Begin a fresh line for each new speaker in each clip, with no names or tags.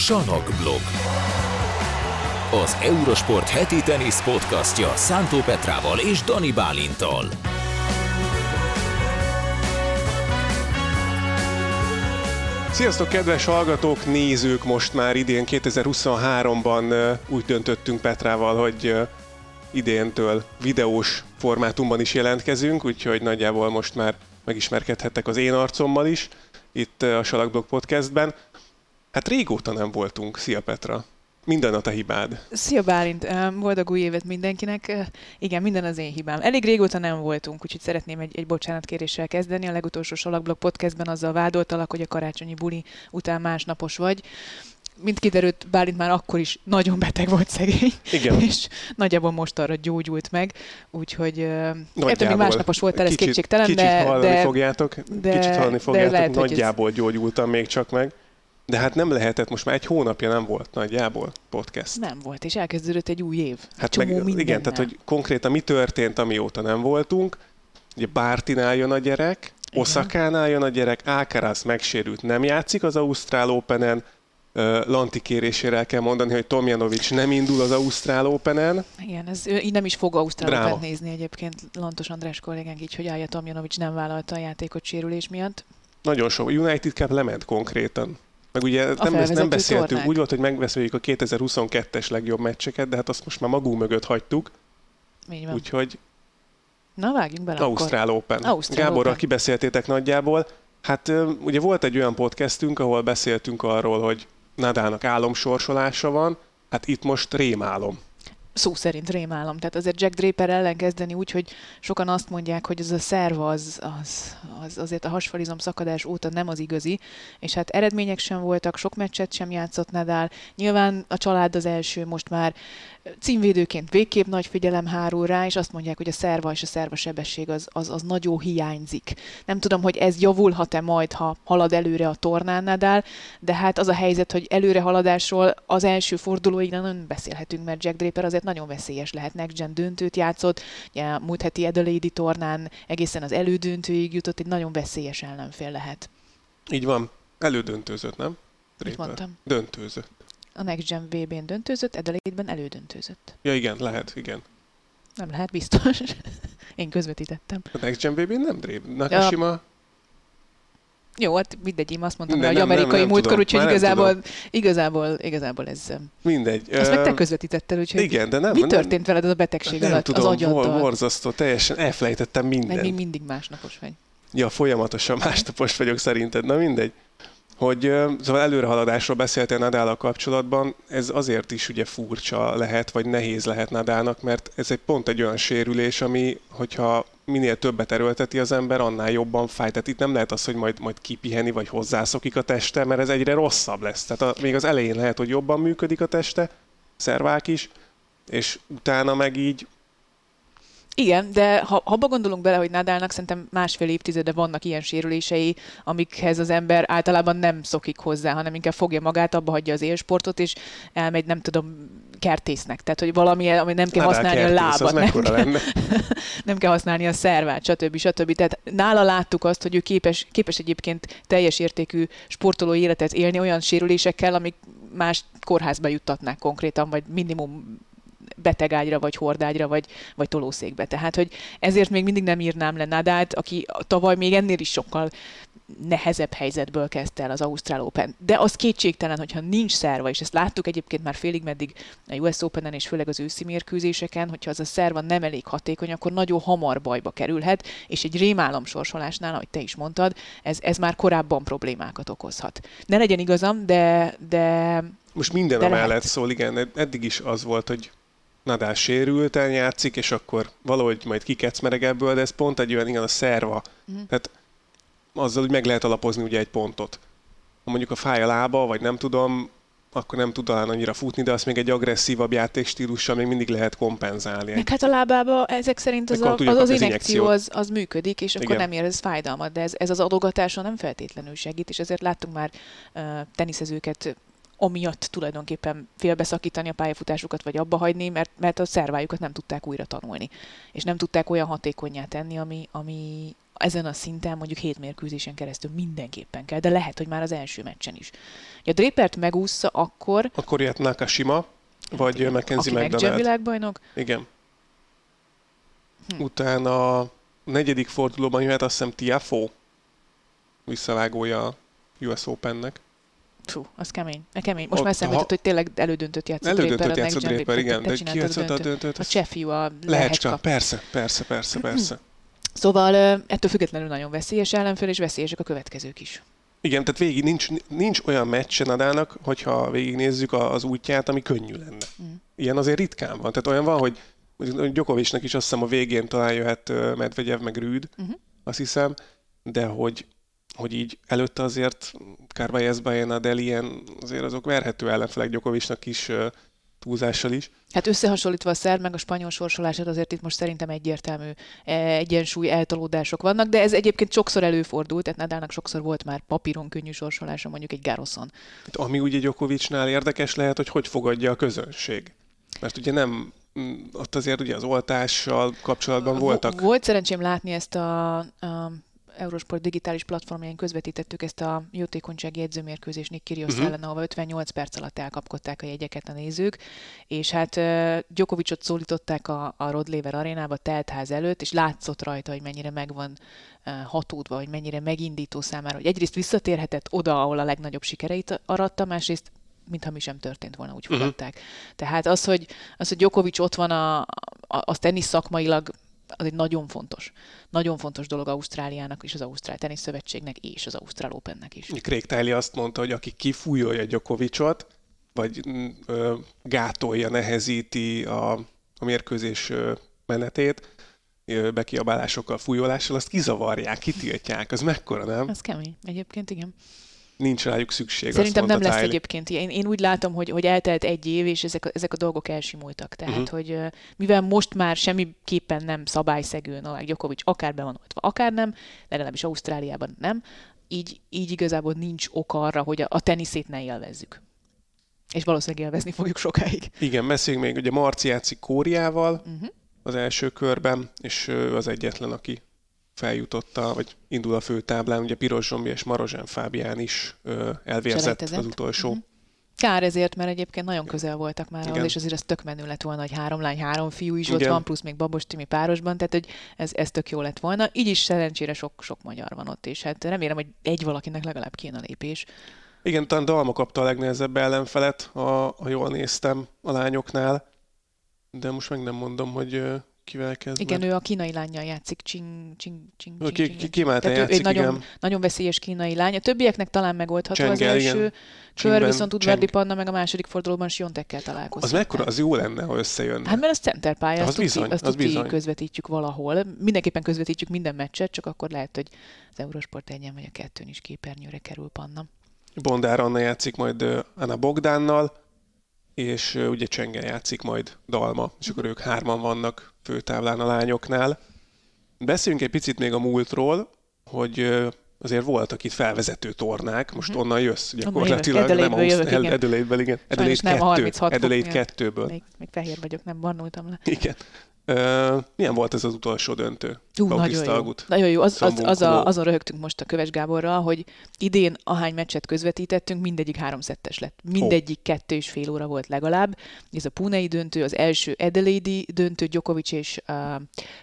Sanokblog. Az Eurosport heti tenisz podcastja Szántó Petrával és Dani Bálintal.
Sziasztok, kedves hallgatók, nézők! Most már idén 2023-ban úgy döntöttünk Petrával, hogy idéntől videós formátumban is jelentkezünk, úgyhogy nagyjából most már megismerkedhettek az én arcommal is itt a Salakblog Podcastben. Hát régóta nem voltunk. Szia Petra! Minden a te hibád.
Szia Bálint, boldog új évet mindenkinek. Igen, minden az én hibám. Elég régóta nem voltunk, úgyhogy szeretném egy, egy bocsánatkéréssel kezdeni. A legutolsó Salakblog podcastben azzal vádoltalak, hogy a karácsonyi buli után másnapos vagy mint kiderült, Bálint már akkor is nagyon beteg volt szegény.
Igen.
És nagyjából most arra gyógyult meg, úgyhogy értem, még másnapos voltál, ez kétségtelen,
kicsit
de...
hallani
de,
fogjátok,
de,
kicsit hallani fogjátok,
lehet,
nagyjából ez... gyógyultam még csak meg. De hát nem lehetett, most már egy hónapja nem volt nagyjából podcast.
Nem volt, és elkezdődött egy új év.
Hát meg, igen, tehát hogy konkrétan mi történt, amióta nem voltunk. Ugye Bártinál jön a gyerek, Oszakánál jön a gyerek, Alcaraz megsérült, nem játszik az Ausztrál Openen, Lanti kérésére el kell mondani, hogy Tomjanovics nem indul az Ausztrál Open-en.
Igen, ez így nem is fog Ausztrál Open nézni egyébként Lantos András kollégánk így, hogy Ája Tomjanovics nem vállalta a játékot sérülés miatt.
Nagyon sok. United Cup lement konkrétan. Meg ugye nem, nem beszéltünk, tornák. úgy volt, hogy megbeszéljük a 2022-es legjobb meccseket, de hát azt most már magunk mögött hagytuk. Úgyhogy
Na vágjunk bele
Ausztrál
akkor.
Open. Ausztrál Gáborral Open. kibeszéltétek nagyjából. Hát ugye volt egy olyan podcastünk, ahol beszéltünk arról, hogy Nadalnak álomsorsolása van, hát itt most rémálom
szó szerint rémálom. Tehát azért Jack Draper ellen kezdeni úgy, hogy sokan azt mondják, hogy ez a szerv az, az, az azért a hasfalizom szakadás óta nem az igazi, és hát eredmények sem voltak, sok meccset sem játszott Nadal. Nyilván a család az első most már címvédőként végképp nagy figyelem hárul rá, és azt mondják, hogy a szerva és a szerva sebesség az, az, az nagyon hiányzik. Nem tudom, hogy ez javulhat-e majd, ha halad előre a tornán Nadal, de hát az a helyzet, hogy előre haladásról az első fordulóig nem beszélhetünk, mert Jack Draper azért nagyon veszélyes lehet. Next Gen döntőt játszott, ugye múlt heti Adelaide tornán egészen az elődöntőig jutott, egy nagyon veszélyes ellenfél lehet.
Így van. Elődöntőzött, nem?
Draper. Mit mondtam?
Döntőzött.
A Next Gen VB-n döntőzött, Adelaide-ben elődöntőzött.
Ja igen, lehet, igen.
Nem lehet, biztos. Én közvetítettem.
A Next Gen VB-n nem Drév. Nakashima... Ja.
Jó, hát mindegy, én azt mondtam, hogy amerikai múltkor, úgyhogy igazából, igazából, igazából ez...
Mindegy.
Ezt meg te közvetítetted, úgyhogy
igen, de nem,
mi
nem,
történt veled az a betegség
nem
alatt,
tudom,
az agyaddal?
borzasztó, teljesen elfelejtettem mindent.
Meg még mindig másnapos vagy.
Ja, folyamatosan másnapos vagyok szerinted, na mindegy hogy szóval előrehaladásról beszéltél Nadállal kapcsolatban, ez azért is ugye furcsa lehet, vagy nehéz lehet Nadálnak, mert ez egy pont egy olyan sérülés, ami, hogyha minél többet erőlteti az ember, annál jobban fáj. Tehát itt nem lehet az, hogy majd, majd kipiheni, vagy hozzászokik a teste, mert ez egyre rosszabb lesz. Tehát a, még az elején lehet, hogy jobban működik a teste, szervák is, és utána meg így
igen, de ha abba gondolunk bele, hogy Nadalnak szerintem másfél évtizede vannak ilyen sérülései, amikhez az ember általában nem szokik hozzá, hanem inkább fogja magát, abba hagyja az élsportot, és elmegy, nem tudom, kertésznek. Tehát, hogy valami, ami nem kell Nadal használni kertész, a lábat, nem kell, nem kell használni a szervát, stb. stb. Tehát nála láttuk azt, hogy ő képes, képes egyébként teljes értékű sportoló életet élni olyan sérülésekkel, amik más kórházba juttatnák konkrétan, vagy minimum betegágyra, vagy hordágyra, vagy, vagy tolószékbe. Tehát, hogy ezért még mindig nem írnám le Nadát, aki tavaly még ennél is sokkal nehezebb helyzetből kezdte el az Ausztrál Open. De az kétségtelen, hogyha nincs szerva, és ezt láttuk egyébként már félig meddig a US Open-en és főleg az őszi mérkőzéseken, hogyha az a szerva nem elég hatékony, akkor nagyon hamar bajba kerülhet, és egy rémálom sorsolásnál, ahogy te is mondtad, ez, ez már korábban problémákat okozhat. Ne legyen igazam, de, de
most minden de amellett lehet. szól, igen, eddig is az volt, hogy Nadal sérülten játszik, és akkor valahogy majd kikecmereg ebből, de ez pont egy olyan, igen, a szerva. Uh-huh. Tehát azzal, hogy meg lehet alapozni ugye egy pontot. Ha mondjuk a fáj a lába, vagy nem tudom, akkor nem tud talán annyira futni, de azt még egy agresszívabb játékstílussal még mindig lehet kompenzálni.
Meg hát a lábába ezek szerint az, a, az, az injekció az, az működik, és akkor Igen. nem érez fájdalmat, de ez, ez az adogatáson nem feltétlenül segít, és ezért láttunk már uh, teniszezőket amiatt tulajdonképpen félbeszakítani a pályafutásukat, vagy abba hagyni, mert, mert a szervájukat nem tudták újra tanulni. És nem tudták olyan hatékonyá tenni, ami, ami ezen a szinten mondjuk hét mérkőzésen keresztül mindenképpen kell, de lehet, hogy már az első meccsen is. A Drapert megúszza, akkor...
Akkor jöhet Nakashima, vagy
igen,
Mackenzie
aki
McDonald.
világbajnok.
Igen. Hm. Utána a negyedik fordulóban jöhet azt hiszem Tiafo, visszavágója a US Opennek.
Fú, az kemény. Ne kemény. Most már eszembe
ha-
hogy tényleg elődöntött játszott
Elődöntött játszott Draper, igen, de kijátszotta a
döntőt. A cseh fiú, a
Lehecska, persze, persze, persze, persze.
Szóval ettől függetlenül nagyon veszélyes ellenfél, és veszélyesek a következők is.
Igen, tehát végig nincs, nincs olyan meccse Nadalnak, hogyha végignézzük az útját, ami könnyű lenne.
Mm.
Ilyen azért ritkán van. Tehát olyan van, hogy Djokovicnak is azt hiszem a végén talán jöhet Medvegyev meg Rüd,
Mhm.
azt hiszem, de hogy, hogy így előtte azért Carvalhez, Nadal ilyen, azért azok verhető ellenfelek Djokovicnak is túlzással is.
Hát összehasonlítva a szerb meg a spanyol sorsolását azért itt most szerintem egyértelmű eh, egyensúly eltolódások vannak, de ez egyébként sokszor előfordult, tehát Nadalnak sokszor volt már papíron könnyű sorsolása mondjuk egy Garoszon.
Hát Ami ugye Djokovicnál érdekes lehet, hogy hogy fogadja a közönség. Mert ugye nem, mm, ott azért ugye az oltással kapcsolatban voltak.
Vo- Volt szerencsém látni ezt a, a Eurosport digitális platformján közvetítettük ezt a jótékonysági edzőmérkőzés Nick Kyrgios
Mhm.
ellen, ahol 58 perc alatt elkapkodták a jegyeket a nézők, és hát uh, Djokovicot szólították a, a Rod Laver arénába teltház előtt, és látszott rajta, hogy mennyire megvan uh, hatódva, hogy mennyire megindító számára, hogy egyrészt visszatérhetett oda, ahol a legnagyobb sikereit aratta, másrészt mintha mi sem történt volna, úgy
Mhm.
fogadták. Tehát az, hogy, az, hogy Djokovic ott van a, a, a tenisz szakmailag, az egy nagyon fontos. Nagyon fontos dolog Ausztráliának és az Ausztrál Tenisz Szövetségnek és az Ausztrál Opennek is.
Craig Tiley azt mondta, hogy aki kifújolja Djokovicot, vagy mm, ö, gátolja, nehezíti a, a mérkőzés menetét, bekiabálásokkal, fújolással, azt kizavarják, kitiltják. Az mekkora, nem?
Ez kemény. Egyébként igen.
Nincs rájuk szükség.
Szerintem nem lesz
Tiley.
egyébként ilyen. Én, én úgy látom, hogy, hogy eltelt egy év, és ezek, a- ezek a dolgok elsimultak. Tehát, uh-huh. hogy mivel most már semmiképpen nem szabályszegő Novák Djokovic, akár be van oltva, akár nem, legalábbis Ausztráliában nem, így, így igazából nincs ok arra, hogy a, a teniszét ne élvezzük. És valószínűleg élvezni fogjuk sokáig.
Igen, beszéljünk még, ugye Marci játszik Kóriával
Uh-huh.
az első körben, és ő az egyetlen, aki feljutotta, vagy indul a főtáblán, ugye Piros Zsombi és Marozsán Fábián is ö, elvérzett az utolsó.
Mhm. Kár ezért, mert egyébként nagyon közel voltak már ahhoz, és azért az tök menő lett volna, hogy három lány, három fiú is ott
Igen.
van, plusz még Babos Timi párosban, tehát hogy ez, ez tök jó lett volna. Így is szerencsére sok, sok magyar van ott, és hát remélem, hogy egy valakinek legalább kéne a lépés.
Igen, talán Dalma kapta a legnehezebb ellenfelet, ha, ha jól néztem a lányoknál, de most meg nem mondom, hogy kivel kezd.
Igen,
mert-
ő a kínai lányjal játszik, Csing, Csing, Csing, Csing,
ki, ki, kiemelten
Tehát ő
játszik,
egy nagyon,
igen.
nagyon veszélyes kínai lány. A többieknek talán megoldható az
Csengel, igen.
első kör,
Csingben,
viszont Udvardi. Panna meg a második fordulóban Siontekkel találkozott.
Az mekkora, az jó lenne, ha összejönne.
Hát mert az center pálya,
Az
azt, tuti,
bizony,
azt
az bizony.
közvetítjük valahol. Mindenképpen közvetítjük minden meccset, csak akkor lehet, hogy az Eurosport egyen vagy a kettőn is képernyőre kerül Panna.
Bondár Anna játszik majd Anna Bogdánnal, és ugye Csenge játszik majd Dalma, és akkor ők hárman vannak főtáblán a lányoknál. Beszéljünk egy picit még a múltról, hogy azért voltak itt felvezető tornák, most onnan jössz gyakorlatilag,
Mhm. jövök,
nem
jövök, igen.
Adelaide-ből, igen.
A
2,
36 fok
Adelaide
miatt.
2-ből.
Még, még fehér vagyok, nem barnultam le.
Igen. Milyen volt ez az utolsó döntő?
Ú,
Bautista
nagyon jó.
Agut.
Nagyon jó. Az, az, az a, azon röhögtünk most a Köves Gáborral, hogy idén ahány meccset közvetítettünk, mindegyik háromszettes lett. Mindegyik kettő és fél óra volt legalább. Ez a Punei döntő, az első Adelaide döntő Djokovic és uh,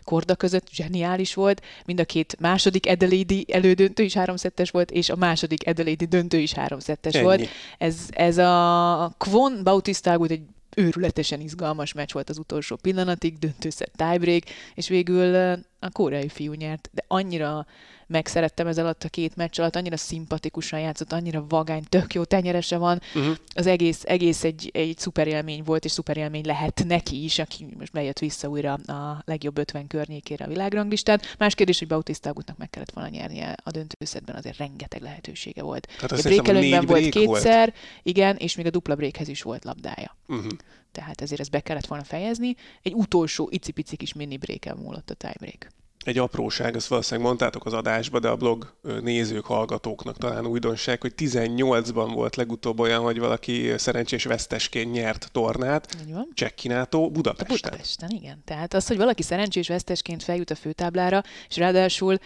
Korda között zseniális volt. Mind a két második Adelaide elődöntő is háromszettes volt, és a második Adelaide döntő is háromszettes
Ennyi.
volt. Ez, ez a Kvon Bautista Agut egy őrületesen izgalmas meccs volt az utolsó pillanatig, döntőszer tiebreak, és végül a koreai fiú nyert, de annyira megszerettem ez alatt a két meccs alatt, annyira szimpatikusan játszott, annyira vagány, tök jó tenyerese van,
Uh-huh.
az egész, egész egy, egy szuper élmény volt, és szuper élmény lehet neki is, aki most bejött vissza újra a legjobb 50 környékére a világranglistán. Más kérdés, hogy Bautista Agutnak meg kellett volna nyernie a döntőszedben, azért rengeteg lehetősége volt.
Tehát
A
azt hiszem,
breakelőnyben
négy
volt
break volt.
kétszer, igen, és még a dupla breakhez is volt labdája.
Uh-huh.
Tehát ezért ezt be kellett volna fejezni. Egy utolsó icipici kis mini break múlott a tiebreak.
Egy apróság, ezt valószínűleg mondtátok az adásba, de a blog nézők, hallgatóknak talán újdonság, hogy 18-ban volt legutóbb olyan, hogy valaki szerencsés vesztesként nyert tornát. Csekkinátó Budapesten.
Budapesten, igen. Tehát az, hogy valaki szerencsés vesztesként feljut a főtáblára, és ráadásul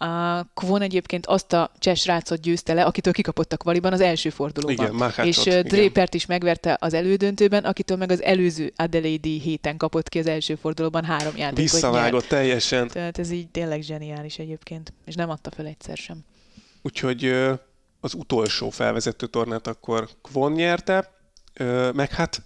A Kvon egyébként azt a cseh srácot győzte le, akitől kikapott a kvaliban az első fordulóban.
Igen, Mahácsot,
és
igen.
Drapert is megverte az elődöntőben, akitől meg az előző Adelaide héten kapott ki az első fordulóban három játékot
Visszavágott
nyert.
teljesen.
Tehát ez így tényleg zseniális egyébként, és nem adta fel egyszer sem.
Úgyhogy az utolsó felvezető tornát akkor Kvon nyerte, meg hát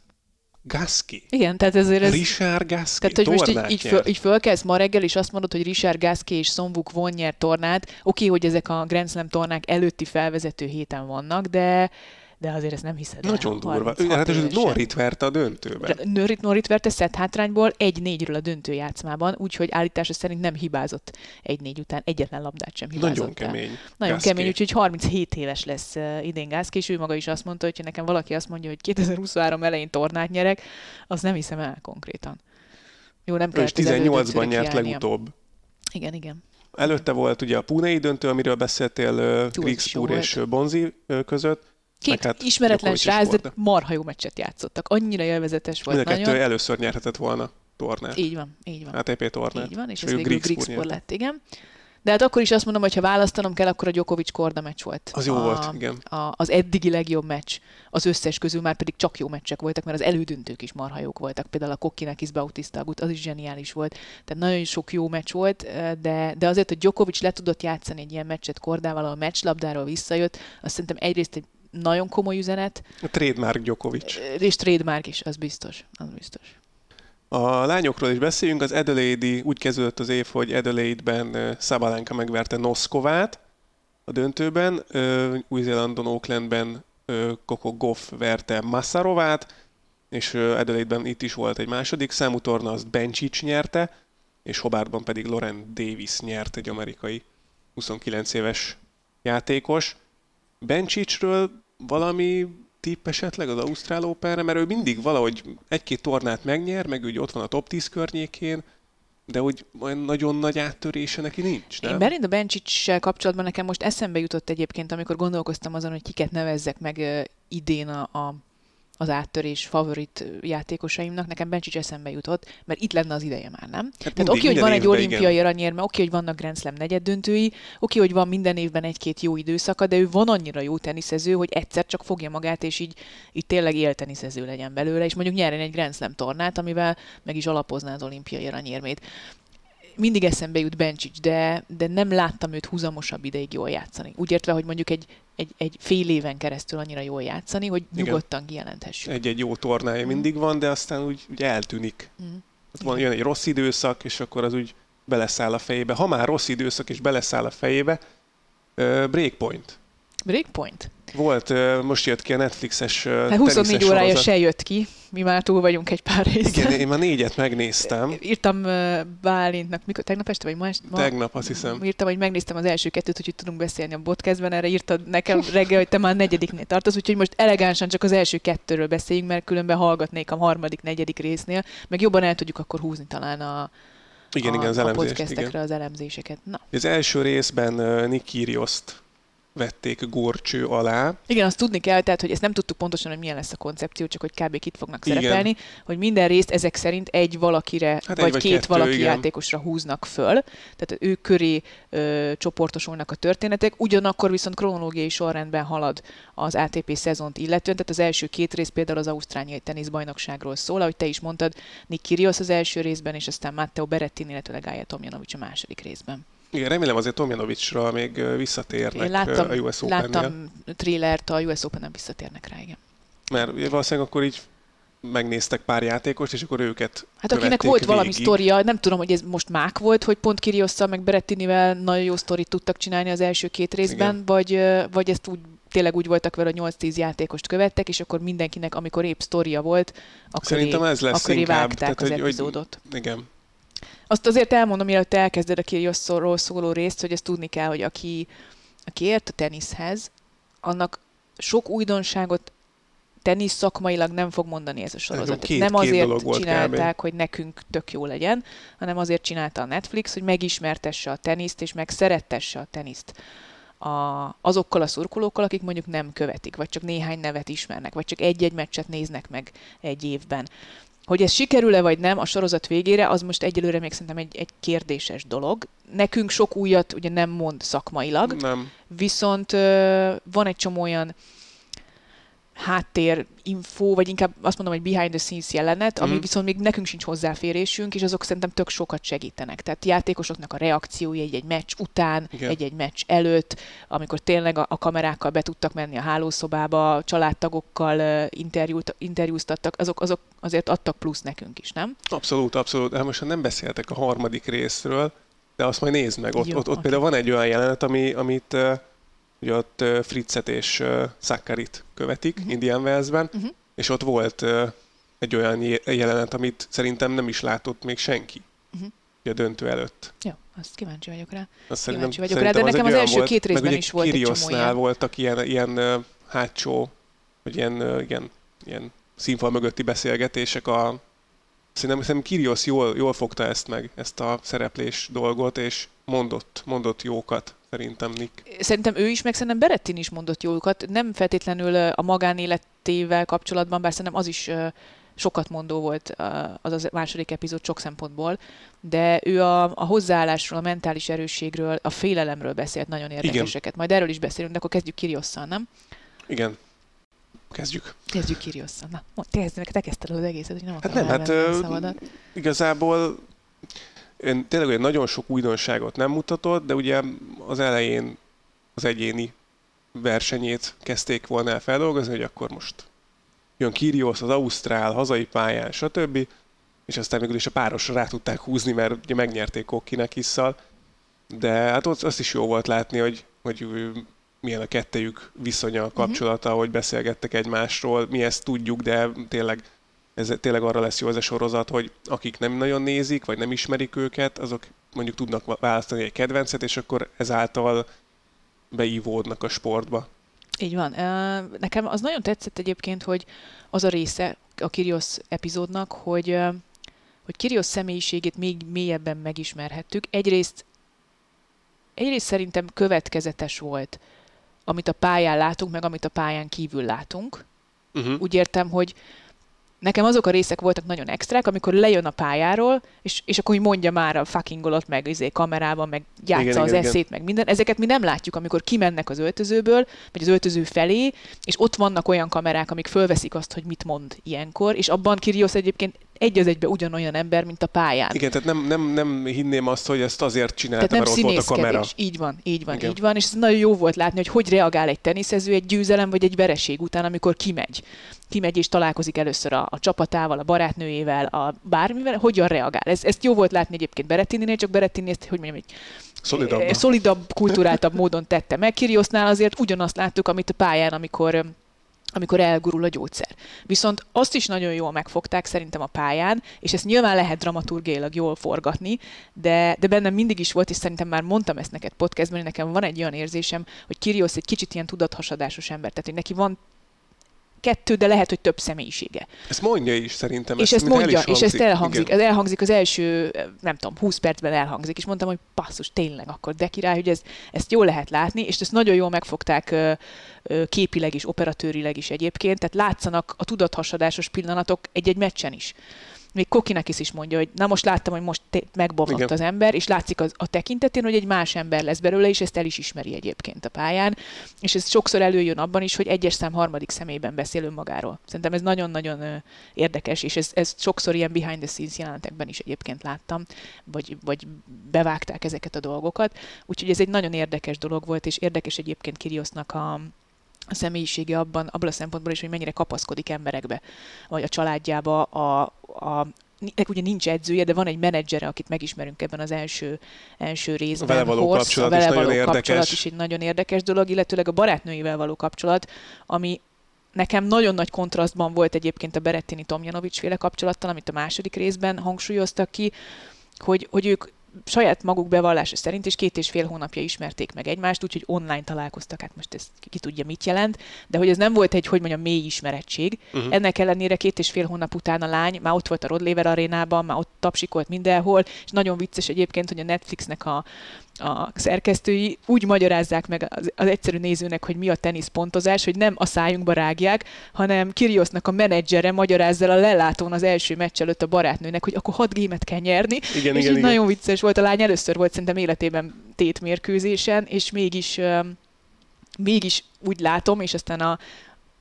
Gaski.
Igen, tehát ezért ez...
Richard Gaski
Tehát, hogy most így, így, föl, így fölkelsz ma reggel, és azt mondod, hogy Richard Gasquet és Sonvuk von nyert tornát. Oké, hogy ezek a Grand Slam tornák előtti felvezető héten vannak, de de azért ezt nem hiszed el.
Nagyon durva.
36
Hát ez
évesen.
Norrit verte a döntőben.
Norit, Norit verte szett hátrányból egy négyről a döntő játszmában, úgyhogy állítása szerint nem hibázott egy négy után, egyetlen labdát sem hibázott
Nagyon
el.
kemény.
Nagyon
Gasquet.
kemény, úgyhogy 37 éves lesz idén Gászki, és ő maga is azt mondta, hogy ha nekem valaki azt mondja, hogy 2023 elején tornát nyerek, azt nem hiszem el konkrétan. Jó, nem
Ő
kellett az
18-ban
elődöntőre
nyert legutóbb.
Igen, igen.
Előtte volt ugye a Punei döntő, amiről beszéltél Grigspur és Bonzi között.
Két
hát
ismeretlen srác, de marha jó meccset játszottak. Annyira élvezetes volt
Mind a kettő
nagyon.
először nyerhetett volna tornát.
Így van, így van.
ATP tornát.
Így van, és
ő
ez végül
nyerte.
lett, igen. De hát akkor is azt mondom, hogy ha választanom kell, akkor a Djokovic Korda meccs volt.
Az jó
a,
volt, igen.
A, az eddigi legjobb meccs. Az összes közül már pedig csak jó meccsek voltak, mert az elődöntők is marha jók voltak. Például a Kokkinakis Bautista Agut, az is zseniális volt. Tehát nagyon sok jó meccs volt, de, de azért, hogy Djokovic le tudott játszani egy ilyen meccset Kordával, a meccslabdáról visszajött, azt szerintem egyrészt egy nagyon komoly üzenet,
A trademark Djokovic.
és trademark is, az biztos. Az biztos.
A lányokról is beszéljünk, az Adelaide úgy kezdődött az év, hogy Adelaide-ben ö, Sabalenka megverte Noszkovát a döntőben, Új-Zélandon, Aucklandben ö, Coco Goff verte Massarovát, és Adelaide-ben itt is volt egy második számú torna, azt Bencic nyerte, és Hobartban pedig Lauren Davis nyert, egy amerikai 29 éves játékos. Bencicről valami tipp esetleg az Ausztrál Openre, mert ő mindig valahogy egy-két tornát megnyer, meg úgy ott van a top 10 környékén, de úgy olyan nagyon nagy áttörése neki nincs, nem?
Én Belinda Bencsicsel kapcsolatban nekem most eszembe jutott egyébként, amikor gondolkoztam azon, hogy kiket nevezzek meg idén a, a, az áttörés favorit játékosaimnak, nekem Bencsics eszembe jutott, mert itt lenne az ideje már, nem? Tehát
mindig,
oké, hogy van egy olimpiai
igen.
aranyérme, oké, hogy vannak Grand Slam negyed döntői, oké, hogy van minden évben egy-két jó időszaka, de ő van annyira jó teniszező, hogy egyszer csak fogja magát, és így, így tényleg élteniszező legyen belőle, és mondjuk nyerjen egy Grand Slam tornát, amivel meg is alapozná az olimpiai aranyérmét mindig eszembe jut Bencsics, de, de nem láttam őt húzamosabb ideig jól játszani. Úgy értve, hogy mondjuk egy, egy, egy fél éven keresztül annyira jól játszani, hogy
Igen.
nyugodtan kijelenthessük.
Egy-egy jó tornája mindig van, de aztán úgy, úgy eltűnik.
Mm.
Ott van, jön egy rossz időszak, és akkor az úgy beleszáll a fejébe. Ha már rossz időszak és beleszáll a fejébe, uh, Breakpoint.
Breakpoint.
Volt, most jött ki a Netflixes
Hát 24
teniszes
órája
sorozat.
se jött ki, mi már túl vagyunk egy pár részen.
Igen, én már négyet megnéztem.
Írtam Bálintnak, mikor, tegnap este vagy ma, est, ma
Tegnap, azt hiszem.
Írtam, hogy megnéztem az első kettőt, hogy tudunk beszélni a podcastben, erre írtad nekem reggel, hogy te már negyediknél tartasz, úgyhogy most elegánsan csak az első kettőről beszéljünk, mert különben hallgatnék a harmadik, negyedik résznél, meg jobban el tudjuk akkor húzni talán a,
Igen,
a,
igen, az
a
elemzést.
podcastekre
Igen.
az elemzéseket. Na.
Az első részben uh, Nick Kyrgioszt vették górcső alá.
Igen, azt tudni kell, tehát, hogy ezt nem tudtuk pontosan, hogy milyen lesz a koncepció, csak hogy kb. kit fognak
Igen.
szerepelni, hogy minden részt ezek szerint egy valakire,
Hát
hát
egy
vagy
vagy
két
kettő,
valaki
igen.
játékosra húznak föl, tehát ő köré ö, csoportosulnak a történetek, ugyanakkor viszont kronológiai sorrendben halad az ATP szezont illetően, tehát az első két rész például az Ausztráliai teniszbajnokságról szól, ahogy te is mondtad, Nick Kyrgios az első részben, és aztán Matteo Berrettini, illetve Gaia Tomjanovic a második részben.
Igen, remélem azért Tomjanovicsra még visszatérnek
Én láttam,
a US Open-nél.
láttam trailert, a US Open nem visszatérnek rá, igen.
Mert valószínűleg akkor így megnéztek pár játékost, és akkor őket
Hát akinek volt valami
végig.
sztoria, nem tudom, hogy ez most mák volt, hogy pont Kiriosszal meg Berettinivel nagyon jó sztorit tudtak csinálni az első két részben,
Igen.
vagy, vagy ezt úgy tényleg úgy voltak vele, hogy 8-10 játékost követtek, és akkor mindenkinek, amikor épp sztoria volt, akkor
Szerintem ez lesz
akkor
inkább.
vágták
Tehát,
az
hogy- hogy-
epizódot.
Igen.
Azt azért elmondom, mielőtt elkezded a Kyrgiosról szóló részt, hogy ezt tudni kell, hogy aki, aki ért a teniszhez, annak sok újdonságot tenisz szakmailag nem fog mondani ez a sorozat.
két-
nem
két
azért
volt
csinálták, hogy nekünk tök jó legyen, hanem azért csinálta a Netflix, hogy megismertesse a teniszt, és megszerettesse a teniszt a, azokkal a szurkolókkal, akik mondjuk nem követik, vagy csak néhány nevet ismernek, vagy csak egy-egy meccset néznek meg egy évben. Hogy ez sikerül-e vagy nem a sorozat végére, az most egyelőre még szerintem egy, egy kérdéses dolog. Nekünk sok újat ugye nem mond szakmailag,
Nem.
viszont van egy csomó olyan háttér info, vagy inkább azt mondom, hogy behind the scenes jelenet, ami
Mhm.
viszont még nekünk sincs hozzáférésünk, és azok szerintem tök sokat segítenek. Tehát játékosoknak a reakciói egy-egy meccs után,
Igen.
egy-egy meccs előtt, amikor tényleg a, a kamerákkal be tudtak menni a hálószobába, családtagokkal ö, interjút, interjúztattak, azok, azok azért adtak plusz nekünk is, nem?
Abszolút, abszolút. Hát most nem beszéltek a harmadik részről, de azt majd nézd meg. Ott,
Jó,
ott, ott
oké.
például van egy olyan jelenet, ami, amit uh, ugye ott Fritzet és Sakarit követik uh-huh. Indian Wellsben,
Mhm.
és ott volt egy olyan je- jelenet, amit szerintem nem is látott még senki
Mhm.
ugye a döntő előtt.
Jó, azt kíváncsi vagyok rá.
Azt
Kíváncsi vagyok
szerintem
rá, de
az
nekem az első
volt,
két részben is volt egy csomó ilyen.
voltak ilyen, ilyen hátsó, vagy ilyen, ilyen, ilyen színfal mögötti beszélgetések a Szerintem, szerintem Kirios jól, jól fogta ezt meg, ezt a szereplés dolgot, és mondott, mondott jókat, szerintem Nick.
Szerintem ő is, meg szerintem Berettin is mondott jókat. Nem feltétlenül a magánéletével kapcsolatban, bár szerintem az is sokat mondó volt az az második epizód sok szempontból, de ő a, a hozzáállásról, a mentális erősségről, a félelemről beszélt nagyon érdekeseket. Majd erről is beszélünk, de akkor kezdjük Kiriosszal, nem?
Igen. Kezdjük.
Kezdjük Kiriosszal. Na, mondd, te, kezdted az egészet, hogy nem
Hát nem, hát
a
ö,
szavadat.
igazából ön tényleg olyan nagyon sok újdonságot nem mutatott, de ugye az elején az egyéni versenyét kezdték volna el feldolgozni, hogy akkor most jön Kirios az Ausztrál, hazai pályán, stb. És aztán végül is a párosra rá tudták húzni, mert ugye megnyerték Kokkinek hisszal. De hát ott azt is jó volt látni, hogy, hogy milyen a kettejük viszonya, kapcsolata, hogy beszélgettek egymásról. Mi ezt tudjuk, de tényleg ez tényleg arra lesz jó ez a sorozat, hogy akik nem nagyon nézik, vagy nem ismerik őket, azok mondjuk tudnak választani egy kedvencet, és akkor ezáltal beívódnak a sportba.
Így van. Nekem az nagyon tetszett egyébként, hogy az a része a Kirios epizódnak, hogy, hogy Kirios személyiségét még mélyebben megismerhettük. Egyrészt, egyrészt szerintem következetes volt, amit a pályán látunk, meg amit a pályán kívül látunk.
Uh-huh.
Úgy értem, hogy nekem azok a részek voltak nagyon extrák, amikor lejön a pályáról, és, és akkor úgy mondja már a fuckingolot, meg izé kamerában, meg játsza
Igen,
az
igen,
eszét, meg minden. Ezeket mi nem látjuk, amikor kimennek az öltözőből, vagy az öltöző felé, és ott vannak olyan kamerák, amik fölveszik azt, hogy mit mond ilyenkor, és abban Kirios egyébként egy az egybe ugyanolyan ember, mint a pályán.
Igen, tehát nem, nem, nem hinném azt, hogy ezt azért csinálta,
Tehát nem
mert ott volt a kamera.
Így van, így van,
Igen.
így van. És ez nagyon jó volt látni, hogy hogy reagál egy teniszező egy győzelem vagy egy vereség után, amikor kimegy. Kimegy és találkozik először a, a csapatával, a barátnőjével, a bármivel, hogyan reagál. Ez, ezt jó volt látni egyébként Berettininél, csak Berettini ezt, hogy mondjam, egy
Szolidabb.
eh, szolidabb, kulturáltabb módon tette meg. Kiriosznál azért ugyanazt láttuk, amit a pályán, amikor amikor elgurul a gyógyszer. Viszont azt is nagyon jól megfogták szerintem a pályán, és ezt nyilván lehet dramaturgiailag jól forgatni, de, de bennem mindig is volt, és szerintem már mondtam ezt neked podcastban, hogy nekem van egy olyan érzésem, hogy Kirios egy kicsit ilyen tudathasadásos ember, tehát hogy neki van kettő, de lehet, hogy több személyisége.
Ezt mondja is szerintem.
És ezt
el
mondja,
is
és ezt
hangzik.
elhangzik.
Igen.
Ez elhangzik az első, nem tudom, 20 percben elhangzik, és mondtam, hogy passzus, tényleg, akkor de király, hogy ez, ezt jól lehet látni, és ezt nagyon jól megfogták képileg is, operatőrileg is egyébként, tehát látszanak a tudathasadásos pillanatok egy-egy meccsen is. Még Kokinakis is mondja, hogy na most láttam, hogy most megbomlott
Igen.
az ember, és látszik az, a tekintetén, hogy egy más ember lesz belőle, és ezt el is ismeri egyébként a pályán. És ez sokszor előjön abban is, hogy egyes szám harmadik személyben beszél önmagáról. Szerintem ez nagyon-nagyon érdekes, és ez, ez sokszor ilyen behind the scenes jelenetekben is egyébként láttam, vagy, vagy bevágták ezeket a dolgokat. Úgyhogy ez egy nagyon érdekes dolog volt, és érdekes egyébként Kiriosznak a, a személyisége abban, abban a szempontból is, hogy mennyire kapaszkodik emberekbe, vagy a családjába, a, a nek ugye nincs edzője, de van egy menedzsere, akit megismerünk ebben az első, első részben.
vele való
Horst,
kapcsolat
a
is
vele
nagyon
való
érdekes.
kapcsolat is egy nagyon érdekes dolog, illetőleg a barátnőivel való kapcsolat, ami nekem nagyon nagy kontrasztban volt egyébként a Berettini Tomjanovics féle kapcsolattal, amit a második részben hangsúlyoztak ki, hogy, hogy ők saját maguk bevallása szerint is két és fél hónapja ismerték meg egymást, úgyhogy online találkoztak, hát most ez ki tudja mit jelent, de hogy ez nem volt egy, hogy mondjam, mély ismerettség.
Uh-huh.
Ennek ellenére két és fél hónap után a lány már ott volt a Rod Laver arénában, már ott tapsikolt mindenhol, és nagyon vicces egyébként, hogy a Netflixnek a, a szerkesztői úgy magyarázzák meg az, az egyszerű nézőnek, hogy mi a teniszpontozás, hogy nem a szájunkba rágják, hanem Kiriosnak a menedzsere magyarázza a lelátón az első meccs előtt a barátnőnek, hogy akkor hat gémet kell nyerni.
Igen,
és
igen, igen.
nagyon vicces volt. A lány először volt szerintem életében tétmérkőzésen, és mégis, mégis úgy látom, és aztán a,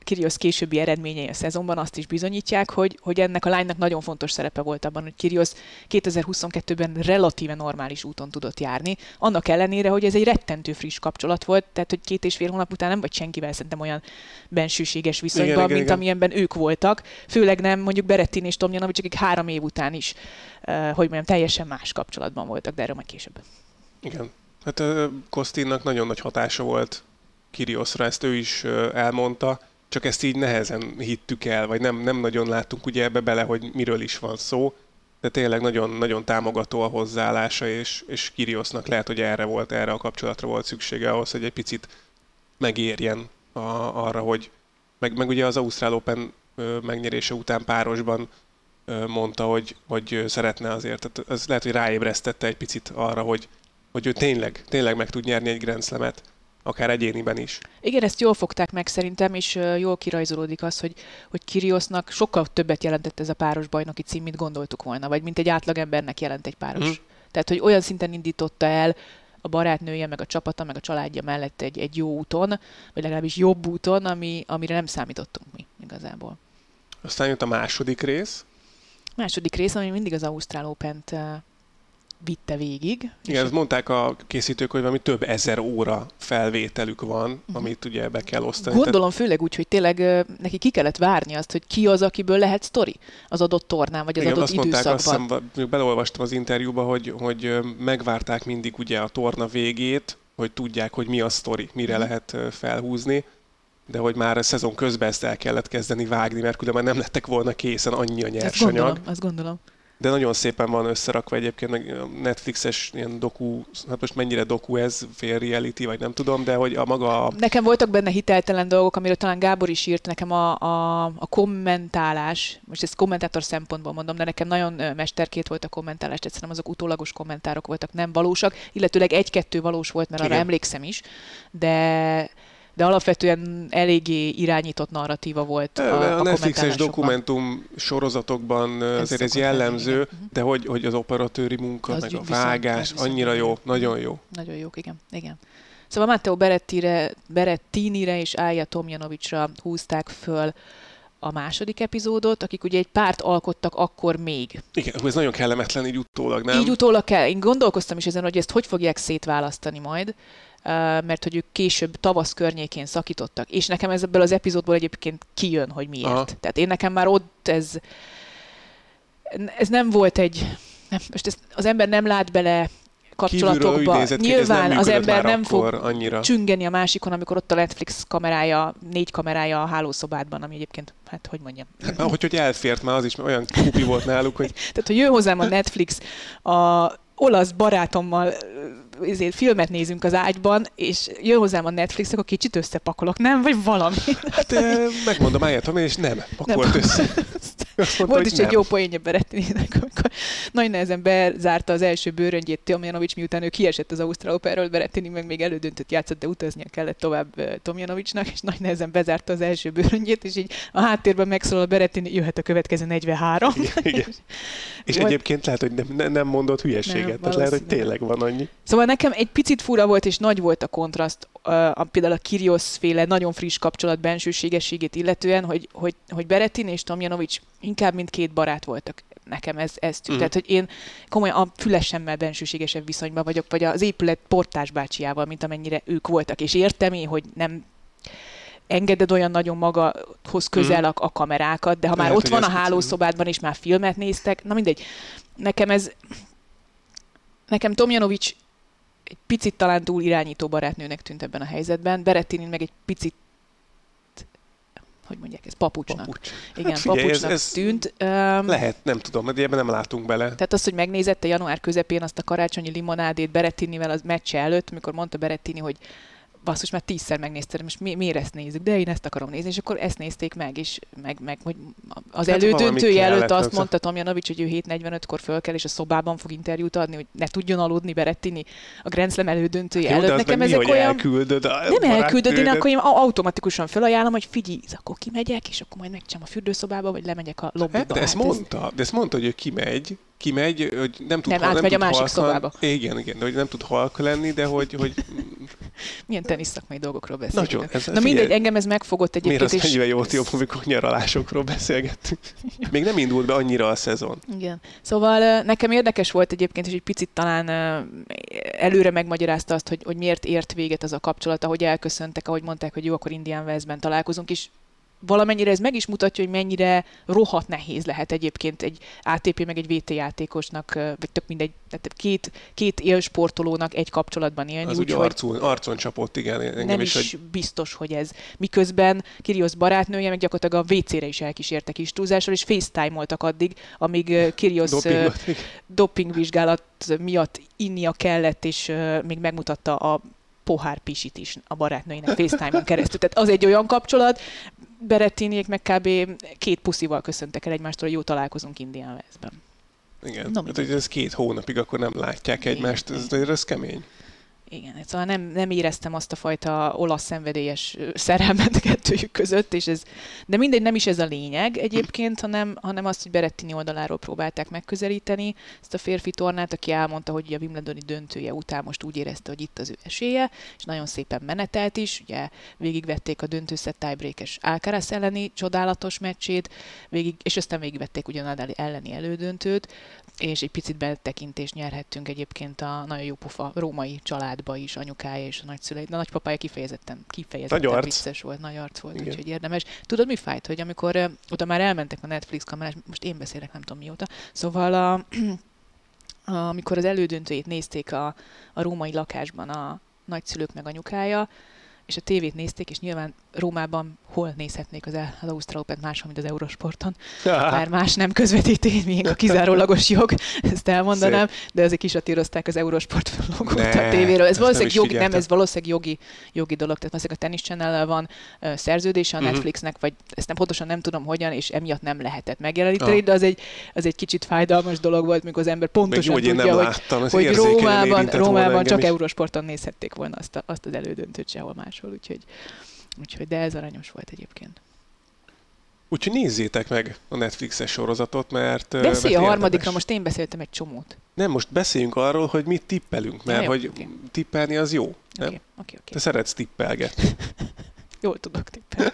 Kyrgios későbbi eredményei a szezonban azt is bizonyítják, hogy, hogy ennek a lánynak nagyon fontos szerepe volt abban, hogy Kyrgios 2022-ben relatíve normális úton tudott járni, annak ellenére, hogy ez egy rettentő friss kapcsolat volt, tehát hogy két és fél hónap után nem vagy senkivel szerintem olyan bensőséges viszonyban,
Igen, igen,
mint
igen.
amilyenben ők voltak, főleg nem mondjuk Berettin és Tomjanovic, akik három év után is, uh, hogy mondjam, teljesen más kapcsolatban voltak, de erről majd később.
Igen. Hát Kostinnak nagyon nagy hatása volt Kiriosra, ezt ő is elmondta, csak ezt így nehezen hittük el, vagy nem, nem nagyon láttunk ugye ebbe bele, hogy miről is van szó, de tényleg nagyon-nagyon támogató a hozzáállása, és, és Kiriosnak lehet, hogy erre volt, erre a kapcsolatra volt szüksége ahhoz, hogy egy picit megérjen a, arra, hogy meg, meg ugye az Ausztrál Open megnyerése után párosban mondta, hogy, hogy szeretne azért, tehát ez lehet, hogy ráébresztette egy picit arra, hogy, hogy ő tényleg, tényleg meg tud nyerni egy Grand Slam-et, akár egyéniben is.
Igen, ezt jól fogták meg szerintem, és jól kirajzolódik az, hogy, hogy Kiriosnak sokkal többet jelentett ez a páros bajnoki cím, mint gondoltuk volna, vagy mint egy átlagembernek jelent egy páros.
Mhm.
Tehát, hogy olyan szinten indította el a barátnője, meg a csapata, meg a családja mellett egy, egy jó úton, vagy legalábbis jobb úton, ami, amire nem számítottunk mi igazából.
Aztán jött a második rész.
Második rész, ami mindig az Ausztrál Open-t ö, vitte végig.
Igen, ezt mondták a készítők, hogy valami több ezer óra felvételük van,
Mhm.
amit ugye be kell osztani.
Gondolom főleg úgy, hogy tényleg neki ki kellett várni azt, hogy ki az, akiből lehet sztori az adott tornán, vagy az
Igen,
adott
azt mondták, azt
időszakban.
hiszem, beleolvastam az interjúba, hogy, hogy megvárták mindig ugye a torna végét, hogy tudják, hogy mi a sztori, mire
Mhm.
lehet felhúzni, de hogy már a szezon közben ezt el kellett kezdeni vágni, mert különben nem lettek volna készen annyi a nyersanyag.
gondolom, azt gondolom.
De nagyon szépen van összerakva egyébként, a Netflixes ilyen doku, hát most mennyire doku ez, fél reality, vagy nem tudom, de hogy a maga a
Nekem voltak benne hiteltelen dolgok, amiről talán Gábor is írt nekem a, a, a kommentálás, most ezt kommentátor szempontból mondom, de nekem nagyon mesterkét volt a kommentálás, szerintem azok utólagos kommentárok voltak, nem valósak, illetőleg egy-kettő valós volt, mert arra
Igen.
emlékszem is, de de alapvetően eléggé irányított narratíva volt a,
A,
a,
a Netflixes dokumentum sorozatokban ö, azért ez
lenni,
jellemző,
igen. Mhm.
de hogy, hogy az operatőri munka,
Az
meg a vágás,
viszont
annyira jó,
jó.
nagyon jó.
Nagyon jók, igen. igen. Szóval Matteo Berettire, Berettinire és Ája Tomjanovicsra húzták föl a második epizódot, akik ugye egy párt alkottak akkor még.
Igen, ez nagyon kellemetlen így utólag, nem?
Így utólag kell. Én gondolkoztam is ezen, hogy ezt hogy fogják szétválasztani majd, mert hogy ők később tavasz környékén szakítottak. És nekem ez ebből az epizódból egyébként kijön, hogy miért.
Aha.
Tehát én nekem már ott ez, ez nem volt egy, nem, most ezt az ember nem lát bele kapcsolatokba.
ki, ez
Nyilván az ember nem fog
annyira.
csüngeni a másikon, amikor ott a Netflix kamerája, négy kamerája a hálószobádban, ami egyébként, hát hogy mondjam.
Hát, hogy, hogy elfért már az is, olyan kupi volt náluk, hogy
Tehát, hogy jön hozzám a Netflix, a olasz barátommal ezért filmet nézünk az ágyban, és jön hozzám a Netflix, akkor kicsit összepakolok, nem? Vagy valami.
hát eh, megmondom, álljatom, és nem, pakolt össze. Azt mondta,
Volt is egy
nem.
jó poénja Berettinének, amikor nagy nehezen bezárta az első bőröngyét Tomjanovics, miután ő kiesett az Ausztrál Operről, Berettini meg még elődöntött játszott, de utaznia kellett tovább Tomjanovicsnak, és nagy nehezen bezárta az első bőröngyét, és így a háttérben megszólal Berettini, jöhet a következő 43.
Igen. És
Volt-
egyébként lehet, hogy nem, nem- nem mondott hülyeséget,
Nem,
tehát lehet, hogy tényleg van annyi.
Szóval nekem egy picit fura volt, és nagy volt a kontraszt, a, például a Kyrgios féle nagyon friss kapcsolat bensőségességét illetően, hogy, hogy, hogy Berettin és Tomjanovics inkább mint két barát voltak. Nekem ez, ez tűnt.
Mhm.
Tehát, hogy én komolyan a fülesemmel bensőségesebb viszonyban vagyok, vagy az épület portás bácsiával, mint amennyire ők voltak. És értem én, hogy nem engeded olyan nagyon magahoz közel a, a kamerákat, de ha már
Lehet,
ott van a hálószobádban, és már filmet néztek, na mindegy. Nekem ez, nekem Tomjanovics egy picit talán túl irányító barátnőnek tűnt ebben a helyzetben, Berettinin meg egy picit hogy mondják, ez papucsnak.
Papucs.
Igen,
Hát figyelj, ez-
papucsnak
ez
tűnt. Um,
Lehet, nem tudom, mert ebben nem látunk bele.
tehát az, hogy megnézette január közepén azt a karácsonyi limonádét Berettinivel az meccse előtt, amikor mondta Berettini, hogy basszus, már tízszer megnéztem, és mi, miért ezt nézzük, de én ezt akarom nézni, és akkor ezt nézték meg, és meg, meg hogy az
Hát
elődöntője előtt azt
az-
mondta Tomjanovics, hogy ő 7.45-kor föl kell, és a szobában fog interjút adni, hogy ne tudjon aludni Berettini a Grand Slam elődöntője
Jó,
előtt. Nekem
mi,
ezek
hogy
olyan...
elküldöd a
Nem elküldöd, én akkor én au- automatikusan felajánlom, hogy figyelj, akkor kimegyek, és akkor majd megcsinálom a fürdőszobába, vagy lemegyek a lobbyba.
Hát, de ezt
Hát ez-
mondta, de ezt mondta, hogy ő kimegy, kimegy, hogy nem tud
Nem,
hal-
a
tud
másik
halkan-
szobába.
Igen, igen, de hogy nem tud halk lenni, de hogy, hogy
Milyen teniszszakmai dolgokról beszélünk.
Nagyon, ez-
Na
figyelj,
mindegy, engem ez megfogott
miért
egyébként.
az
és-
mennyivel jót jobb, amikor nyaralásokról beszélgettünk. Még nem indult be annyira a szezon.
Igen. Szóval nekem érdekes volt egyébként, és egy picit talán előre megmagyarázta azt, hogy, hogy miért ért véget az a kapcsolat, ahogy elköszöntek, ahogy mondták, hogy jó, akkor Indian Westben találkozunk, és valamennyire ez meg is mutatja, hogy mennyire rohadt nehéz lehet egyébként egy ATP meg egy VT játékosnak, vagy tök mindegy, tehát két, két élsportolónak egy kapcsolatban élni,
Az úgy
úgyhogy
arcon, arcon csapott, igen, engem
nem
is,
is
hogy
biztos, hogy ez. Miközben Kyrgios barátnője meg gyakorlatilag a WC-re is elkísértek is túlzással, és FaceTime-oltak addig, amíg
igen.
dopingvizsgálat miatt innia kellett, és még megmutatta a pohár pisit is a barátnőinek FaceTime-on keresztül. Tehát az egy olyan kapcsolat, Berettiniek meg kb. két puszival köszöntek el egymástól, hogy jó találkozunk Indian Westben.
Igen.
Na,
hát, hogy ez két hónapig akkor nem látják egymást, ez, ez kemény.
Igen, szóval nem, nem éreztem azt a fajta olasz szenvedélyes szerelmet kettőjük között, és ez, de mindegy, nem is ez a lényeg egyébként, hanem, hanem azt, hogy Berettini oldaláról próbálták megközelíteni ezt a férfi tornát, aki elmondta, hogy a Wimbledoni döntője után most úgy érezte, hogy itt az ő esélye, és nagyon szépen menetelt is, ugye végigvették a döntőszett tiebreakes Alcaraz elleni csodálatos meccsét, végig, és aztán végigvették ugye Nadal elleni elődöntőt, és egy picit betekintést nyerhettünk egyébként a nagyon jó pufa római családba is, anyukája és a nagyszülei. De a nagypapája kifejezetten, kifejezetten
Nagy
vicces volt, nagy arc volt,
Igen.
úgyhogy érdemes. Tudod, mi fájt, hogy amikor ö, oda már elmentek a Netflix kamerás, most én beszélek, nem tudom mióta, szóval a, a, amikor az elődöntőjét nézték a, a római lakásban a nagyszülők meg anyukája, és a tévét nézték, és nyilván Rómában hol nézhetnék az, az Ausztrál Open máshol, mint az Eurosporton. Már más nem közvetítés, még a kizárólagos jog, ezt elmondanám, de azért kisatírozták az Eurosport logót a tévéről. Ez valószínűleg
nem is
jogi, nem, ez valószínűleg jogi, jogi dolog, tehát valószínűleg a Tennis channel van ö, szerződése a
Mhm.
Netflixnek, vagy ezt nem pontosan nem tudom hogyan, és emiatt nem lehetett megjeleníteni,
Ah.
de az egy, az egy kicsit fájdalmas dolog volt, mikor az ember
Még
pontosan
jó, hogy én
tudja, hogy,
láttam,
hogy
érzékenyen
Rómában, Rómában csak
is.
Eurosporton nézhették volna azt, a, azt az elődöntőt sehol máshol, úgyhogy, úgyhogy de ez aranyos volt egyébként.
Úgyhogy nézzétek meg a Netflixes sorozatot, mert... ö,
Beszélj a
mert
harmadikra,
érdemes.
most én beszéltem egy csomót.
Nem, most beszéljünk arról, hogy mit tippelünk, mert
jó,
hogy
oké.
tippelni az jó.
Oké, oké, oké.
Te szeretsz tippelgetni.
Jól tudok tippelni.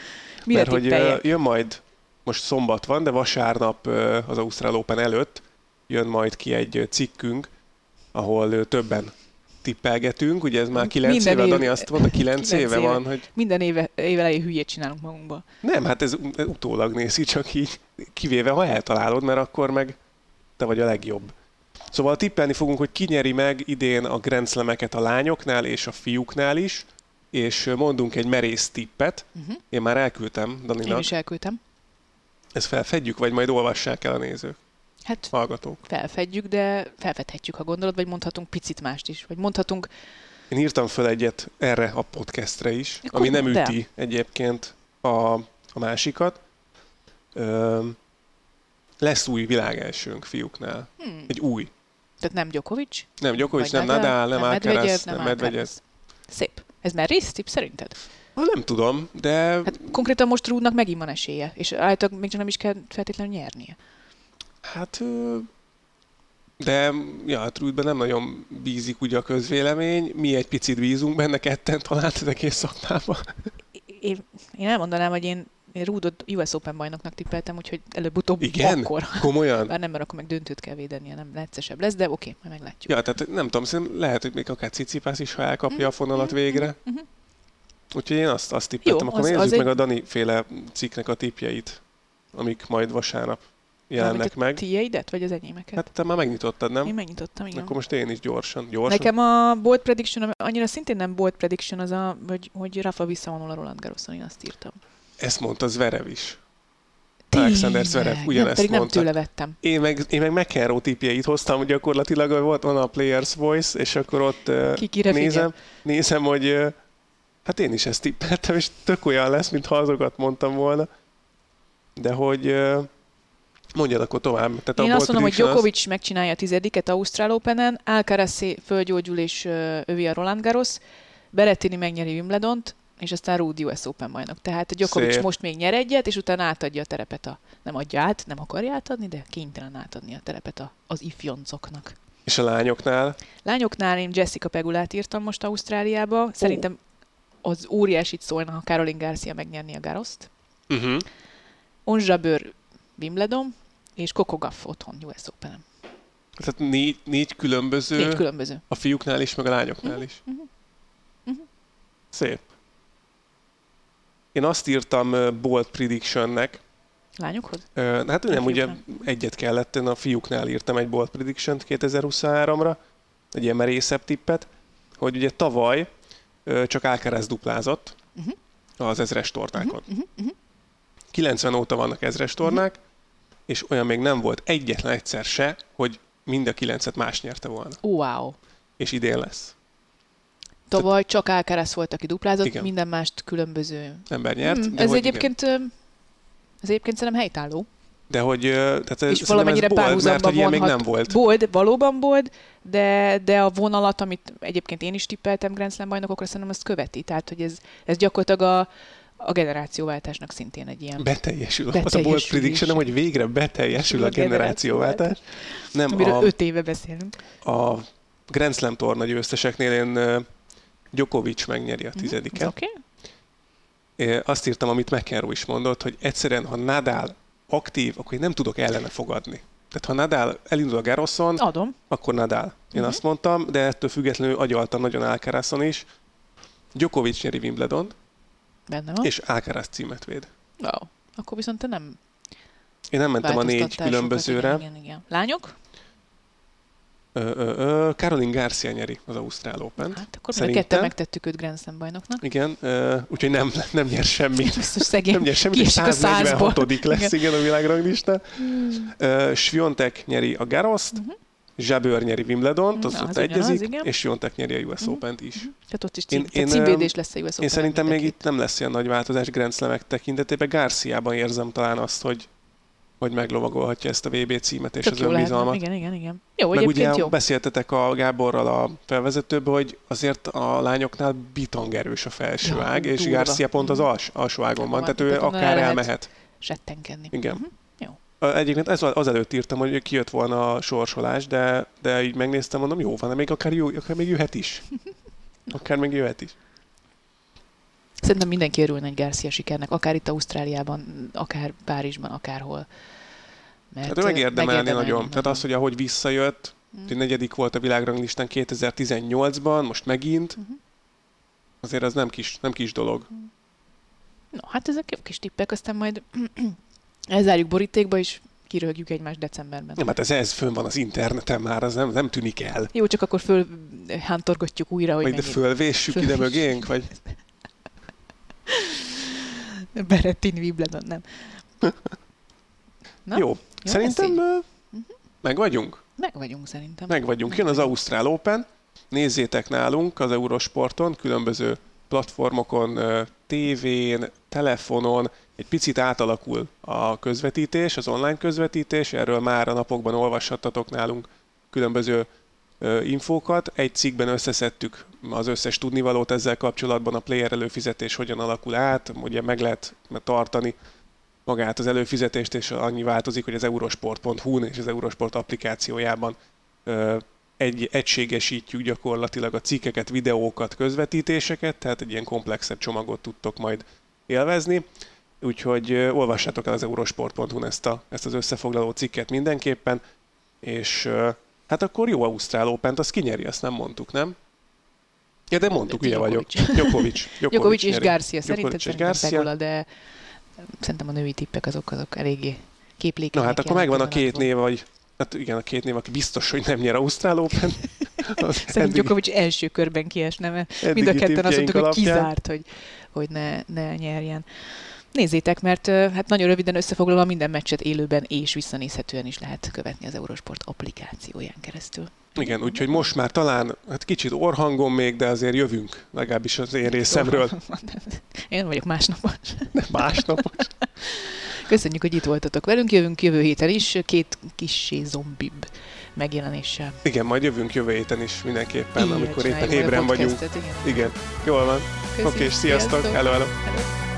Mire
mert hogy jön majd, most szombat van, de vasárnap az Ausztrál Open előtt jön majd ki egy cikkünk, ahol többen tippelgetünk. Ugye ez már 9
Minden
éve,
év-
Dani azt mondta, 9
kilenc
éve
éve.
van, hogy
Minden éve, éve elején hülyét csinálunk magunkba.
nem, hát ez utólag nézi, csak így kivéve, ha eltalálod, mert akkor meg te vagy a legjobb. Szóval tippelni fogunk, hogy ki nyeri meg idén a Grand Slam-eket a lányoknál és a fiúknál is, és mondunk egy merész tippet.
Uh-huh.
Én már elküldtem
Én
Daninak.
is elküldtem.
Ezt felfedjük, vagy majd olvassák el a nézők,
Hát
hallgatók.
felfedjük, de felfedhetjük, ha gondolod, vagy mondhatunk picit mást is. Vagy mondhatunk,
Én írtam föl egyet erre a podcastre is,
Akkor
ami nem üti egyébként a, a másikat. Ö, lesz új világelsőnk fiúknál.
hmm,
Egy új.
tehát nem Djokovic,
Nem Djokovic,
vagy
nem Nadal, nem Alcaraz,
nem
Medvegyev.
Szép. Ez már rész tipp szerinted?
Ha nem tudom, de
Hát konkrétan most Rúdnak megint van esélye, és általában még csak nem is kell feltétlenül nyernie.
Hát... De ja, hát Rúdben nem nagyon bízik ugye a közvélemény. Mi egy picit bízunk benne ketten talán az egész szakmában.
Én, én elmondanám, hogy én, én Rúdot US Open bajnoknak tippeltem, úgyhogy előbb-utóbb
Igen?
akkor.
Komolyan?
Bár nem, mert akkor meg döntőt kell védenie, nem lehetszesebb lesz, de oké, majd meglátjuk.
Ja, tehát nem tudom, szerintem lehet, hogy még akár Cicipász is, ha elkapja a fonalat
Mhm,
végre.
mhm.
Úgyhogy én azt, azt tippeltem.
Jó,
Akkor
az-
nézzük
az
meg
egy-
a Dani féle cikknek a tippjeit, amik majd vasárnap jelennek
Mármint a
meg.
Tiéidet, vagy az enyémeket?
Hát te már megnyitottad, nem?
Én megnyitottam, igen.
Akkor most én is gyorsan. gyorsan.
Nekem a bold prediction, annyira szintén nem bold prediction, az a, hogy, hogy Rafa visszavonul a Roland Garroson, én azt írtam.
Ezt mondta Zverev is. Alexander Zverev ugyanezt
nem, pedig nem
mondta.
tőle vettem.
Én meg, én meg McEnroe tippjeit hoztam, gyakorlatilag volt van a Players Voice, és akkor ott ö,
Ki kire
nézem, nézem, hogy Hát én is ezt tippeltem, és tök olyan lesz, mintha azokat mondtam volna. De hogy mondjad akkor tovább. Tehát
Én azt mondom, hogy
prediction az-
Djokovic megcsinálja a tizediket Ausztrál Openen, Alcaraz fölgyógyul és övi a Roland Garros, Berettini megnyeri Wimbledont, és aztán Ruud US Open bajnok. Tehát Djokovic
Szép.
most még nyer egyet, és utána átadja a terepet a... Nem adja át, nem akarja átadni, de kénytelen átadni a terepet a, az ifjoncoknak.
És a lányoknál?
Lányoknál én Jessica Pegulát írtam most Ausztráliába. Szerintem az óriásit szólna, ha Caroline Garcia megnyerni a Garoszt.
Uh-huh.
Ons Jabeur Wimbledon, és Coco Gauff otthon US Open.
Tehát négy, négy különböző,
Négy különböző.
a fiúknál is, meg a lányoknál is.
mhm, mhm.
Szép. Én azt írtam bold predictionnek,
Lányokhoz?
Hát nem, ugye egyet kellett, én a fiúknál írtam egy bold prediction 2023-ra, egy ilyen merészebb tippet, hogy ugye tavaly csak Alcaraz duplázott
Mhm.
az ezres tornákon.
Mhm, mhm.
90 óta vannak ezres tornák, és olyan még nem volt egyetlen egyszer se, hogy mind a kilencet más nyerte volna.
Wow.
És idén lesz.
Tavaly csak Alcaraz volt, aki duplázott,
Igen.
minden mást különböző.
Ember nyert.
Mm, ez egyébként ö, ez egyébként szerintem helytálló.
De hogy, tehát
és valamennyire
ez bold, mert
párhuzamban
hogy ilyen még nem volt.
Bold, valóban bold, de, de a vonalat, amit egyébként én is tippeltem Grand Slam bajnokokra, szerintem azt követi. Tehát, hogy ez, ez gyakorlatilag a, a generációváltásnak szintén egy ilyen...
Beteljesül. Az a bold prediction, hogy végre beteljesül a generációváltás. Nem,
Amiről
a,
öt éve beszélünk.
a Grand Slam torna győzteseknél én Djokovic megnyeri a
Ez
tizediket.
Oké? Okay?
É, Azt írtam, amit McEnroe is mondott, hogy egyszerűen, ha Nadal aktív, akkor én nem tudok ellene fogadni. Tehát ha Nadal elindul a Garroson,
Adom.
akkor Nadal. Én
Mhm.
azt mondtam, de ettől függetlenül agyaltam nagyon Alcarazon is. Djokovic nyeri Wimbledon,
Benne van.
és Alcaraz címet véd.
Wow. Akkor viszont te nem
Én nem mentem a négy
változtattál sokat.
különbözőre.
Igen, igen, igen. Lányok?
Ö, ö, ö, Caroline Garcia nyeri az Ausztrál Open.
Hát akkor mind a ketten megtettük őt Grand Slam bajnoknak.
Igen, ö, úgyhogy nem, nem nyer semmit.
Biztos szegény.
Nem nyer semmit, és
kiesik a százból.
146 lesz igen. a világranglistán. Uh, Sviontek nyeri a Garoszt,
Mhm.
Zsabőr nyeri Wimbledont, az
Na,
ott
az ugyanaz,
egyezik,
igen.
és Sviontek nyeri a US
Mhm.
Open-t is.
Tehát ott is
Én-
cím, én,
én,
lesz a US
Én
Open-en
szerintem még itt nem lesz ilyen nagy változás Grand Slamek tekintetében. Garciában érzem talán azt, hogy hogy meglovagolhatja ezt a VB címet és
Tök
az önbizalmat.
Igen, igen, igen. Jó,
Meg ugye
jó.
beszéltetek a Gáborral a felvezetőből, hogy azért a lányoknál bitangerős a felső
Ja,
ág, és. Garcia pont az
Mhm.
als, alsó ágon van, tehát ő akár elmehet.
Settenkedni.
Igen.
Mhm.
Egyébként ez az előtt írtam, hogy kijött volna a sorsolás, de, de így megnéztem, mondom, jó van, még akár, jó, akár még jöhet is. Akár még jöhet is.
Szerintem mindenki örülne egy Garcia sikernek, akár itt Ausztráliában, akár Párizsban, akárhol. Mert
Hát ő megérdemelni
megérdemelni
nagyon. Tehát az, hogy ahogy visszajött,
Mhm.
hogy negyedik volt a világranglistán 2018-ban, most megint,
Mhm.
azért az nem kis, nem kis dolog.
No, hát ezek jó kis tippek, aztán majd elzárjuk borítékba, és kirögjük egymást decemberben.
Nem, hát ez, ez fönn van az interneten már, az nem, nem tűnik el.
Jó, csak akkor föl hántorgatjuk újra, hogy
Vagy de fölvéssük ide mögénk, vagy
Berettin Wimbledon, nem. Na,
jó.
jó,
Szerintem
ez
ö, meg vagyunk.
Meg vagyunk szerintem.
Meg vagyunk. Jön az Ausztrál Open. Nézzétek nálunk az Eurosporton, különböző platformokon, tévén, telefonon, egy picit átalakul a közvetítés, az online közvetítés, erről már a napokban olvashattatok nálunk különböző infókat. Egy cikkben összeszedtük az összes tudnivalót ezzel kapcsolatban, a player előfizetés hogyan alakul át, ugye meg lehet tartani magát az előfizetést, és annyi változik, hogy az eurosport.hu-n és az Eurosport applikációjában egy, egységesítjük gyakorlatilag a cikkeket, videókat, közvetítéseket, tehát egy ilyen komplexebb csomagot tudtok majd élvezni. Úgyhogy olvassátok el az eurosport.hu-n ezt, a, ezt az összefoglaló cikket mindenképpen, és hát akkor jó Ausztrál Open-t, azt kinyeri, azt nem mondtuk, nem? Ja, de mondtuk, ugye vagyok.
Djokovic.
Djokovic.
És. Garcia. Szerinted
és
szerintem
Garcia.
Pegula, de szerintem a női tippek azok, azok eléggé képlékenyek.
Na hát akkor megvan a két név, vagy hát igen, a két név, aki biztos, hogy nem nyer Ausztrál Open.
Szerintem Djokovic első körben kiesne, mert mind a ketten azt mondtuk, hogy
alapján.
kizárt, hogy, hogy ne, ne nyerjen. Nézzétek, mert hát nagyon röviden összefoglalva minden meccset élőben és visszanézhetően is lehet követni az Eurosport applikációján keresztül.
Igen, úgyhogy most már talán hát kicsit orhangon még, de azért jövünk, legalábbis az én részemről.
Én vagyok másnapos.
Másnapos.
Köszönjük, hogy itt voltatok velünk, jövünk jövő héten is, két kissé zombibb megjelenéssel.
Igen, majd jövünk jövő héten is mindenképpen, Igen, amikor éppen ébren vagyunk.
Igen.
igen, jól van. Oké, okay, sziasztok, sziasztok. hello, hello. hello.